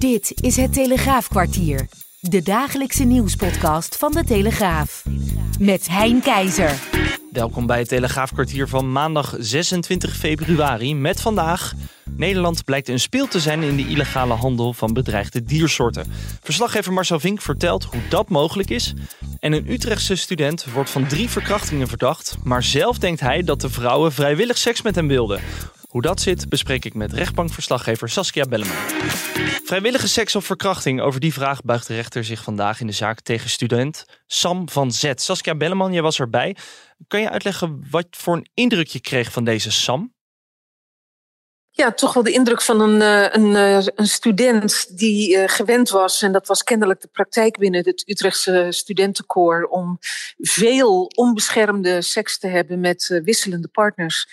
Dit is het Telegraafkwartier. De dagelijkse nieuwspodcast van de Telegraaf. Met Hein Keizer. Welkom bij het Telegraafkwartier van maandag 26 februari. Met vandaag. Nederland blijkt een speel te zijn in de illegale handel van bedreigde diersoorten. Verslaggever Marcel Vink vertelt hoe dat mogelijk is. En een Utrechtse student wordt van drie verkrachtingen verdacht. Maar zelf denkt hij dat de vrouwen vrijwillig seks met hem wilden. Hoe dat zit, bespreek ik met rechtbankverslaggever Saskia Belleman. Vrijwillige seks of verkrachting, over die vraag buigt de rechter zich vandaag in de zaak tegen student Sam van Zet. Saskia Belleman, jij was erbij. Kan je uitleggen wat voor een indruk je kreeg van deze Sam? Ja, toch wel de indruk van een, eh, een, eh, een student die uh, gewend was, en dat was kennelijk de praktijk binnen het Utrechtse studentenkoor, om veel onbeschermde seks te hebben met wisselende partners.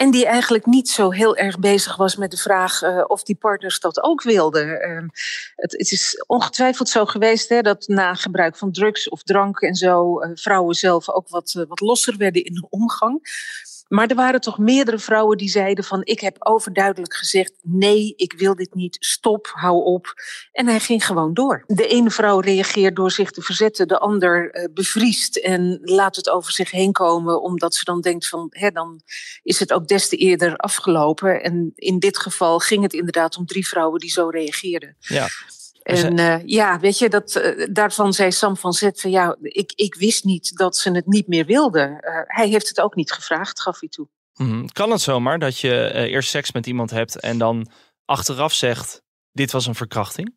En die eigenlijk niet zo heel erg bezig was met de vraag uh, of die partners dat ook wilden. Uh, het, het, is ongetwijfeld zo geweest hè, dat na gebruik van drugs of drank en zo uh, vrouwen zelf ook wat, wat losser werden in de omgang. Maar er waren toch meerdere vrouwen die zeiden van ik heb overduidelijk gezegd nee, ik wil dit niet, stop, hou op. En hij ging gewoon door. De ene vrouw reageert door zich te verzetten, de ander uh, bevriest en laat het over zich heen komen omdat ze dan denkt van hè, dan is het ook des te eerder afgelopen. En in dit geval ging het inderdaad om drie vrouwen die zo reageerden. Ja. En uh, ja, weet je, dat, uh, daarvan zei Sam van Zet van ja, ik, ik wist niet dat ze het niet meer wilden. Uh, hij heeft het ook niet gevraagd, gaf hij toe. Mm, kan het zomaar dat je eerst seks met iemand hebt en dan achteraf zegt, dit was een verkrachting?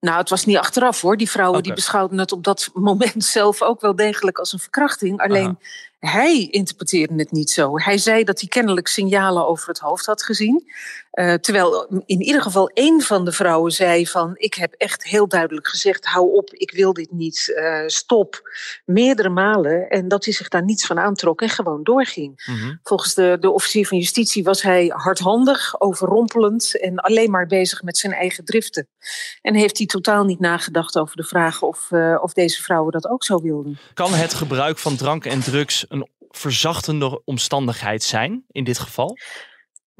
Nou, het was niet achteraf hoor. Die vrouwen okay. die beschouwden het op dat moment zelf ook wel degelijk als een verkrachting. Alleen Aha. hij interpreteerde het niet zo. Hij zei dat hij kennelijk signalen over het hoofd had gezien. Uh, terwijl in ieder geval één van de vrouwen zei van... ik heb echt heel duidelijk gezegd, hou op, ik wil dit niet, uh, stop. Meerdere malen. En dat hij zich daar niets van aantrok en gewoon doorging. Mm -hmm. Volgens de, de officier van justitie was hij hardhandig, overrompelend... en alleen maar bezig met zijn eigen driften. En heeft hij totaal niet nagedacht over de vraag of, uh, of deze vrouwen dat ook zo wilden. Kan het gebruik van drank en drugs een verzachtende omstandigheid zijn in dit geval?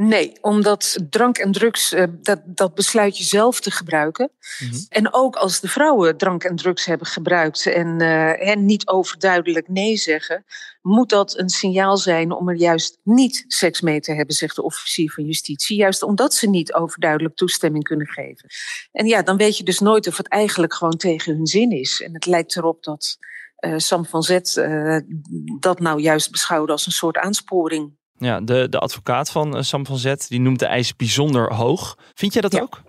Nee, omdat drank en drugs, uh, dat, dat besluit je zelf te gebruiken. Mm -hmm. En ook als de vrouwen drank en drugs hebben gebruikt en, uh, niet overduidelijk nee zeggen, moet dat een signaal zijn om er juist niet seks mee te hebben, zegt de officier van justitie. Juist omdat ze niet overduidelijk toestemming kunnen geven. En ja, dan weet je dus nooit of het eigenlijk gewoon tegen hun zin is. En het lijkt erop dat uh, Sam van Zet dat nou juist beschouwde als een soort aansporing. Ja, de, de advocaat van uh, Sam van Zet die noemt de eis bijzonder hoog. Vind jij dat ja. ook?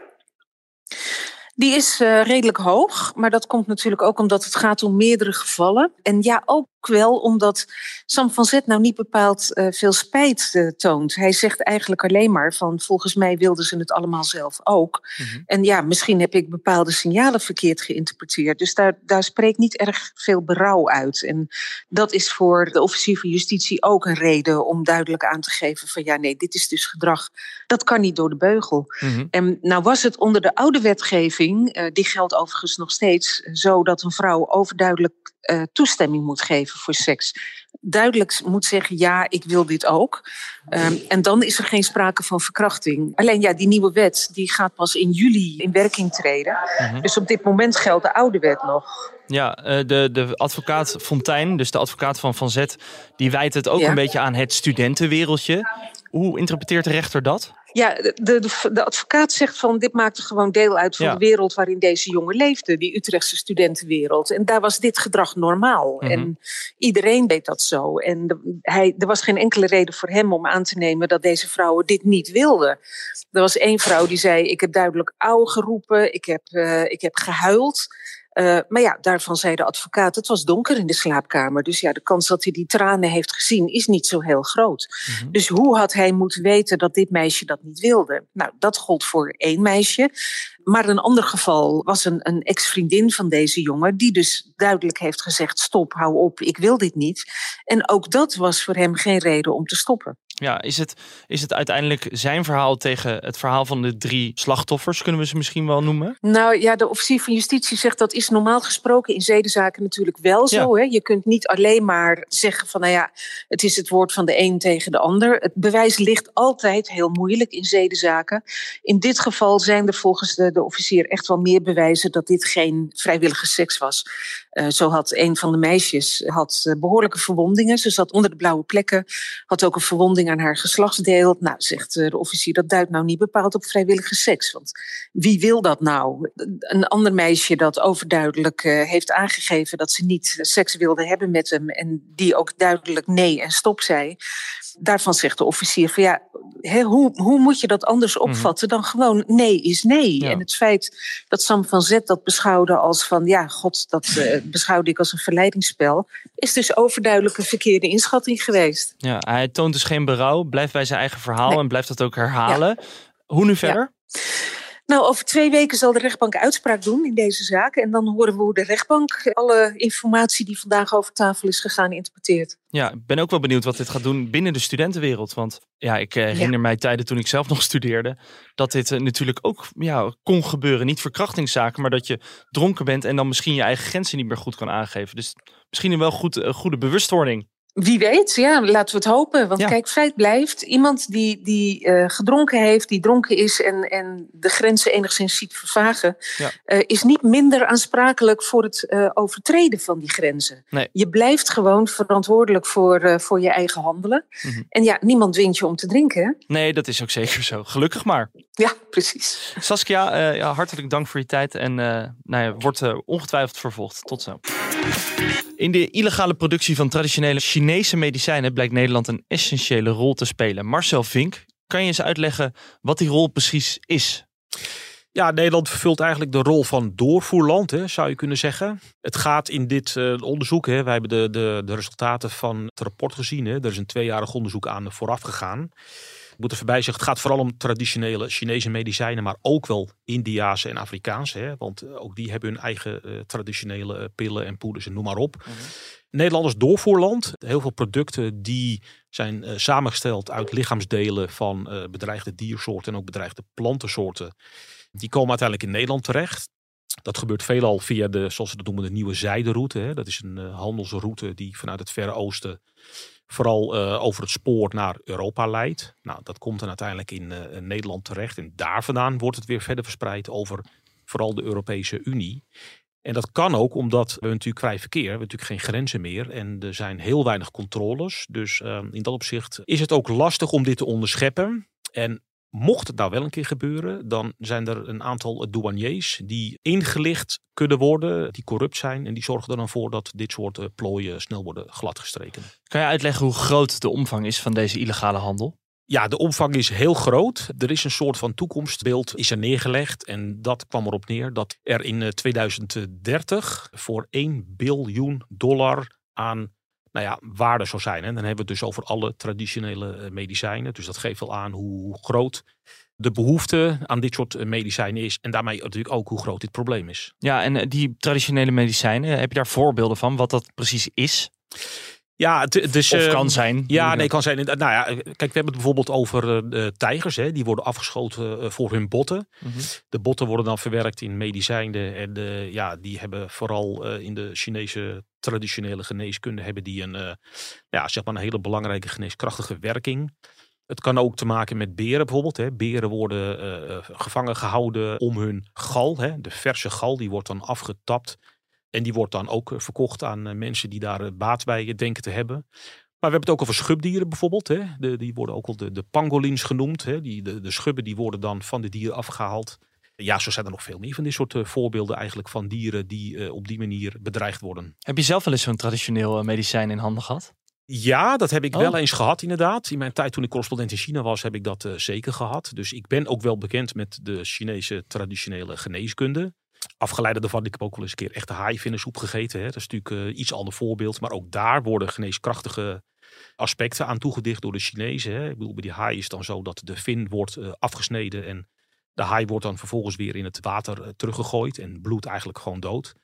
Die is uh, redelijk hoog, maar dat komt natuurlijk ook omdat het gaat om meerdere gevallen. En ja, ook wel omdat Sam van Zet nou niet bepaald uh, veel spijt uh, toont. Hij zegt eigenlijk alleen maar van volgens mij wilden ze het allemaal zelf ook. Mm -hmm. En ja, misschien heb ik bepaalde signalen verkeerd geïnterpreteerd. Dus daar, daar spreekt niet erg veel berouw uit. En dat is voor de officier van justitie ook een reden om duidelijk aan te geven van ja, nee, dit is dus gedrag. Dat kan niet door de beugel. Mm -hmm. En nou was het onder de oude wetgeving, uh, die geldt overigens nog steeds, zo dat een vrouw overduidelijk uh, toestemming moet geven voor seks. Duidelijk moet zeggen, ja, ik wil dit ook. Um, en dan is er geen sprake van verkrachting. Alleen ja, die nieuwe wet die gaat pas in juli in werking treden. Mm -hmm. Dus op dit moment geldt de oude wet nog. Ja, de, de advocaat Fontijn, dus de advocaat van Van Zet... die wijt het ook ja. een beetje aan het studentenwereldje. Hoe interpreteert de rechter dat? Ja, de, de, de, advocaat zegt van dit maakte gewoon deel uit van ja. de wereld waarin deze jongen leefde, die Utrechtse studentenwereld. En daar was dit gedrag normaal. Mm -hmm. En iedereen deed dat zo. En de, hij, er was geen enkele reden voor hem om aan te nemen dat deze vrouwen dit niet wilden. Er was één vrouw die zei: Ik heb duidelijk auw geroepen, ik heb, uh, ik heb gehuild. Uh, maar ja, daarvan zei de advocaat, het was donker in de slaapkamer. Dus ja, de kans dat hij die tranen heeft gezien is niet zo heel groot. Mm -hmm. Dus hoe had hij moeten weten dat dit meisje dat niet wilde? Nou, dat gold voor één meisje. Maar een ander geval was een, een ex-vriendin van deze jongen, die dus duidelijk heeft gezegd: stop, hou op, ik wil dit niet. En ook dat was voor hem geen reden om te stoppen. Ja, is het, is het uiteindelijk zijn verhaal tegen het verhaal van de drie slachtoffers, kunnen we ze misschien wel noemen? Nou ja, de officier van justitie zegt dat is normaal gesproken in zedenzaken natuurlijk wel zo. Hè? Je kunt niet alleen maar zeggen van nou ja, het is het woord van de een tegen de ander. Het bewijs ligt altijd heel moeilijk in zedenzaken. In dit geval zijn er volgens de, de officier echt wel meer bewijzen dat dit geen vrijwillige seks was. Uh, zo had een van de meisjes had, uh, behoorlijke verwondingen. Ze zat onder de blauwe plekken, had ook een verwonding aan haar geslachtsdeel. Nou, zegt uh, de officier, dat duidt nou niet bepaald op vrijwillige seks. Want wie wil dat nou? Een ander meisje dat overduidelijk heeft aangegeven dat ze niet seks wilde hebben met hem. En die ook duidelijk nee en stop zei. Daarvan zegt de officier van ja, he, hoe, hoe moet je dat anders opvatten dan gewoon nee is nee? Ja. En het feit dat Sam van Zet dat beschouwde als van ja, god, dat uh, beschouwde ik als een verleidingsspel, is dus overduidelijk een verkeerde inschatting geweest. Ja, hij toont dus geen blijft bij zijn eigen verhaal nee. en blijft dat ook herhalen. Ja. Hoe nu verder? Ja. Nou, over twee weken zal de rechtbank uitspraak doen in deze zaak. En dan horen we hoe de rechtbank alle informatie die vandaag over tafel is gegaan interpreteert. Ja, ik ben ook wel benieuwd wat dit gaat doen binnen de studentenwereld. Want ja, ik herinner ja. mij tijden toen ik zelf nog studeerde. Dat dit uh, natuurlijk ook ja, kon gebeuren. Niet verkrachtingszaken, maar dat je dronken bent en dan misschien je eigen grenzen niet meer goed kan aangeven. Dus misschien een wel goed, uh, goede bewustwording. Wie weet, ja, laten we het hopen. Want ja. kijk, feit blijft, iemand die, die uh, gedronken heeft, die dronken is en, en de grenzen enigszins ziet vervagen, ja. uh, is niet minder aansprakelijk voor het uh, overtreden van die grenzen. Nee. Je blijft gewoon verantwoordelijk voor, voor je eigen handelen. Mm -hmm. En ja, niemand dwingt je om te drinken. Hè? Nee, dat is ook zeker zo. Gelukkig maar. Ja, precies. Saskia, ja, hartelijk dank voor je tijd en nou ja, wordt ongetwijfeld vervolgd. Tot zo. In de illegale productie van traditionele Chinese medicijnen blijkt Nederland een essentiële rol te spelen. Marcel Vink, kan je eens uitleggen wat die rol precies is? Ja, Nederland vervult eigenlijk de rol van doorvoerland, zou je kunnen zeggen. Het gaat in dit uh, onderzoek, hè, wij hebben de, de, de resultaten van het rapport gezien. Hè, er is een tweejarig onderzoek aan vooraf gegaan. Ik moet er voorbij zeggen, het gaat vooral om traditionele Chinese medicijnen, maar ook wel Indiaanse en Afrikaanse. Hè, want ook die hebben hun eigen uh, traditionele uh, pillen en poeders en noem maar op. Mm -hmm. Nederland is doorvoerland. Heel veel producten die zijn uh, samengesteld uit lichaamsdelen van uh, bedreigde diersoorten en ook bedreigde plantensoorten. Die komen uiteindelijk in Nederland terecht. Dat gebeurt veelal via de, zoals ze dat noemen, de nieuwe zijderoute. Hè. Dat is een handelsroute die vanuit het Verre Oosten vooral uh, over het spoor naar Europa leidt. Nou, dat komt dan uiteindelijk in, uh, in Nederland terecht. En daar vandaan wordt het weer verder verspreid over vooral de Europese Unie. En dat kan ook omdat we natuurlijk vrij verkeer, we hebben natuurlijk geen grenzen meer en er zijn heel weinig controles. Dus uh, in dat opzicht is het ook lastig om dit te onderscheppen. En mocht het nou wel een keer gebeuren, dan zijn er een aantal douaniers die ingelicht kunnen worden, die corrupt zijn en die zorgen er dan voor dat dit soort uh, plooien snel worden gladgestreken. Kan je uitleggen hoe groot de omvang is van deze illegale handel? Ja, de omvang is heel groot. Er is een soort van toekomstbeeld is er neergelegd. En dat kwam erop neer dat er in 2030 voor 1 biljoen dollar aan nou ja, waarde zou zijn. En dan hebben we het dus over alle traditionele medicijnen. Dus dat geeft wel aan hoe groot de behoefte aan dit soort medicijnen is. En daarmee natuurlijk ook hoe groot dit probleem is. Ja, en die traditionele medicijnen, heb je daar voorbeelden van wat dat precies is? Ja, het, dus, of kan zijn. Ja, nee, kan zijn. Nou ja, kijk, we hebben het bijvoorbeeld over uh, tijgers. Hè, die worden afgeschoten uh, voor hun botten. Mm -hmm. De botten worden dan verwerkt in medicijnen. En uh, ja, die hebben vooral in de Chinese traditionele geneeskunde... hebben die een, ja, zeg maar een hele belangrijke geneeskrachtige werking. Het kan ook te maken met beren bijvoorbeeld. Hè. Beren worden gevangen gehouden om hun gal. Hè. De verse gal, die wordt dan afgetapt... En die wordt dan ook verkocht aan mensen die daar baat bij denken te hebben. Maar we hebben het ook over schubdieren bijvoorbeeld. Hè. De, die worden ook al de, de pangolins genoemd. Hè. Die, de, de schubben die worden dan van de dieren afgehaald. Ja, zo zijn er nog veel meer van dit soort uh, voorbeelden eigenlijk van dieren die uh, op die manier bedreigd worden. Heb je zelf wel eens zo'n traditioneel medicijn in handen gehad? Ja, dat heb ik oh. wel eens gehad inderdaad. In mijn tijd toen ik correspondent in China was, heb ik dat zeker gehad. Dus ik ben ook wel bekend met de Chinese traditionele geneeskunde. Afgeleide daarvan, ik heb ook wel eens een keer echte haaivinnensoep gegeten. Hè. Dat is natuurlijk uh, iets ander voorbeeld. Maar ook daar worden geneeskrachtige aspecten aan toegedicht door de Chinezen. Hè. Ik bedoel, bij die haai is het dan zo dat de vin wordt uh, afgesneden en de haai wordt dan vervolgens weer in het water uh, teruggegooid en bloedt eigenlijk gewoon dood.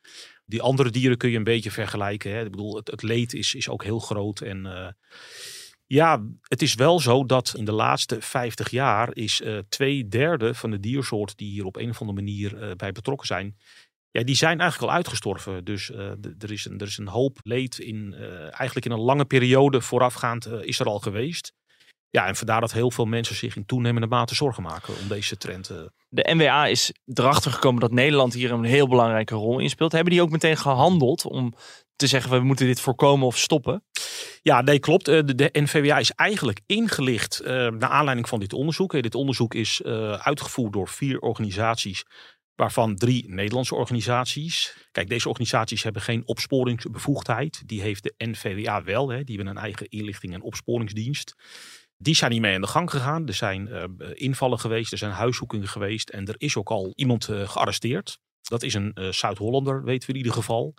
Die andere dieren kun je een beetje vergelijken. Hè. Ik bedoel, het, het leed is, is ook heel groot en ja, het is wel zo dat in de laatste 50 jaar is uh, twee derde van de diersoorten die hier op een of andere manier uh, bij betrokken zijn, ja, die zijn eigenlijk al uitgestorven. Dus uh, er, is een, er is een hoop leed in, eigenlijk in een lange periode voorafgaand is er al geweest. Ja, en vandaar dat heel veel mensen zich in toenemende mate zorgen maken om deze trend. De NWA is erachter gekomen dat Nederland hier een heel belangrijke rol in speelt. Hebben die ook meteen gehandeld om te zeggen we moeten dit voorkomen of stoppen? Ja, nee, klopt. Eh, de, NVWA is eigenlijk ingelicht uh, naar aanleiding van dit onderzoek. Dit onderzoek is uitgevoerd door vier organisaties, waarvan drie Nederlandse organisaties. Kijk, deze organisaties hebben geen opsporingsbevoegdheid. Die heeft de NVWA wel. Hè. Die hebben een eigen inlichting- en opsporingsdienst. Die zijn niet mee aan de gang gegaan. Er zijn invallen geweest, er zijn huiszoekingen geweest en er is ook al iemand gearresteerd. Dat is een Zuid-Hollander, weten we in ieder geval.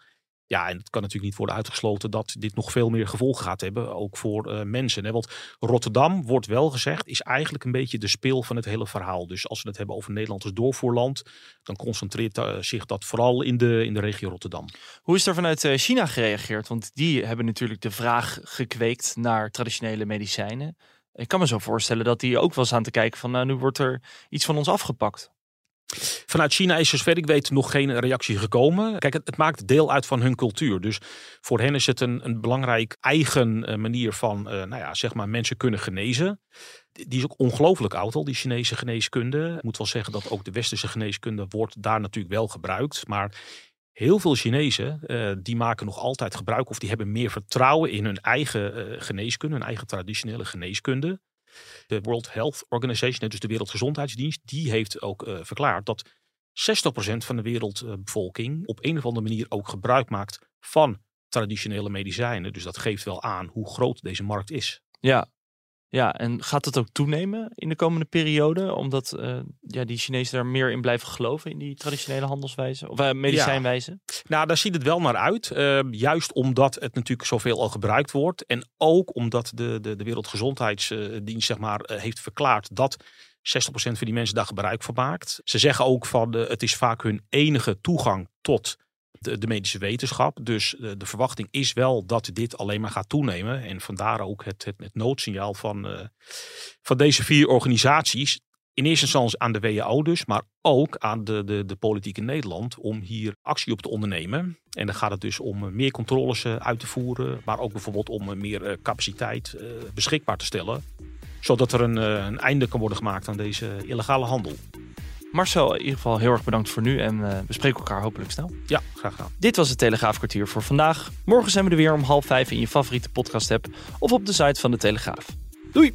Ja, en het kan natuurlijk niet worden uitgesloten dat dit nog veel meer gevolgen gaat hebben, ook voor uh, mensen. Hè? Want Rotterdam, wordt wel gezegd, is eigenlijk een beetje de speel van het hele verhaal. Dus als we het hebben over Nederland als doorvoerland, dan concentreert uh, zich dat vooral in de, in de regio Rotterdam. Hoe is er vanuit uh, China gereageerd? Want die hebben natuurlijk de vraag gekweekt naar traditionele medicijnen. Ik kan me zo voorstellen dat die ook wel eens aan te kijken van, nou, nu wordt er iets van ons afgepakt. Vanuit China is, zover ik weet, nog geen reactie gekomen. Kijk, het, maakt deel uit van hun cultuur. Dus voor hen is het een, een belangrijk eigen uh, manier van, uh, nou ja, zeg maar, mensen kunnen genezen. Die is ook ongelooflijk oud al, die Chinese geneeskunde. Ik moet wel zeggen dat ook de westerse geneeskunde wordt daar natuurlijk wel gebruikt. Maar heel veel Chinezen, uh, die maken nog altijd gebruik of die hebben meer vertrouwen in hun eigen geneeskunde, hun eigen traditionele geneeskunde. De World Health Organization, dus de Wereldgezondheidsdienst, die heeft ook uh, verklaard dat 60% van de wereldbevolking op een of andere manier ook gebruik maakt van traditionele medicijnen. Dus dat geeft wel aan hoe groot deze markt is. Ja, ja, en gaat het ook toenemen in de komende periode? Omdat uh, ja, die Chinezen daar meer in blijven geloven in die traditionele handelswijze of uh, medicijnwijze? Ja. Nou, daar ziet het wel naar uit. Uh, juist omdat het natuurlijk zoveel al gebruikt wordt. En ook omdat de, de, de Wereldgezondheidsdienst zeg maar, heeft verklaard dat 60% van die mensen daar gebruik van maakt. Ze zeggen ook van het is vaak hun enige toegang tot de, medische wetenschap. Dus de, verwachting is wel dat dit alleen maar gaat toenemen. En vandaar ook het, het, het noodsignaal van, uh, van deze vier organisaties. In eerste instantie aan de WHO dus, maar ook aan de, de, de politiek in Nederland om hier actie op te ondernemen. En dan gaat het dus om meer controles uh, uit te voeren, maar ook bijvoorbeeld om meer capaciteit beschikbaar te stellen. Zodat er een, een einde kan worden gemaakt aan deze illegale handel. Marcel, in ieder geval heel erg bedankt voor nu en uh, we spreken elkaar hopelijk snel. Ja, graag gedaan. Dit was het Telegraafkwartier voor vandaag. Morgen zijn we er weer om half vijf in je favoriete podcast app of op de site van de Telegraaf. Doei!